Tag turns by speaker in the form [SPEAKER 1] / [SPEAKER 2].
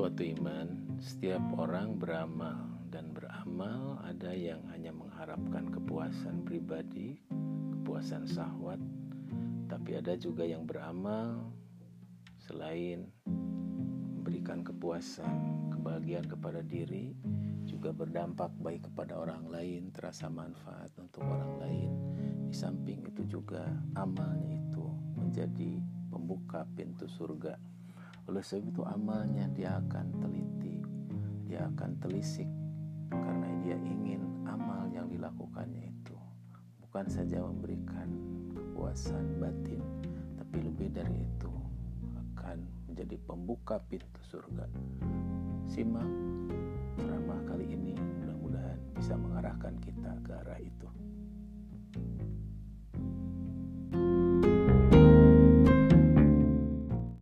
[SPEAKER 1] suatu iman, setiap orang beramal dan beramal ada yang hanya mengharapkan kepuasan pribadi, kepuasan syahwat, tapi ada juga yang beramal selain memberikan kepuasan, kebahagiaan kepada diri, juga berdampak baik kepada orang lain, terasa manfaat untuk orang lain. Di samping itu juga amalnya itu menjadi pembuka pintu surga oleh sebab itu amalnya dia akan teliti, dia akan telisik karena dia ingin amal yang dilakukannya itu bukan saja memberikan kepuasan batin, tapi lebih dari itu akan menjadi pembuka pintu surga. Simak ceramah kali ini mudah-mudahan bisa mengarahkan kita ke arah itu.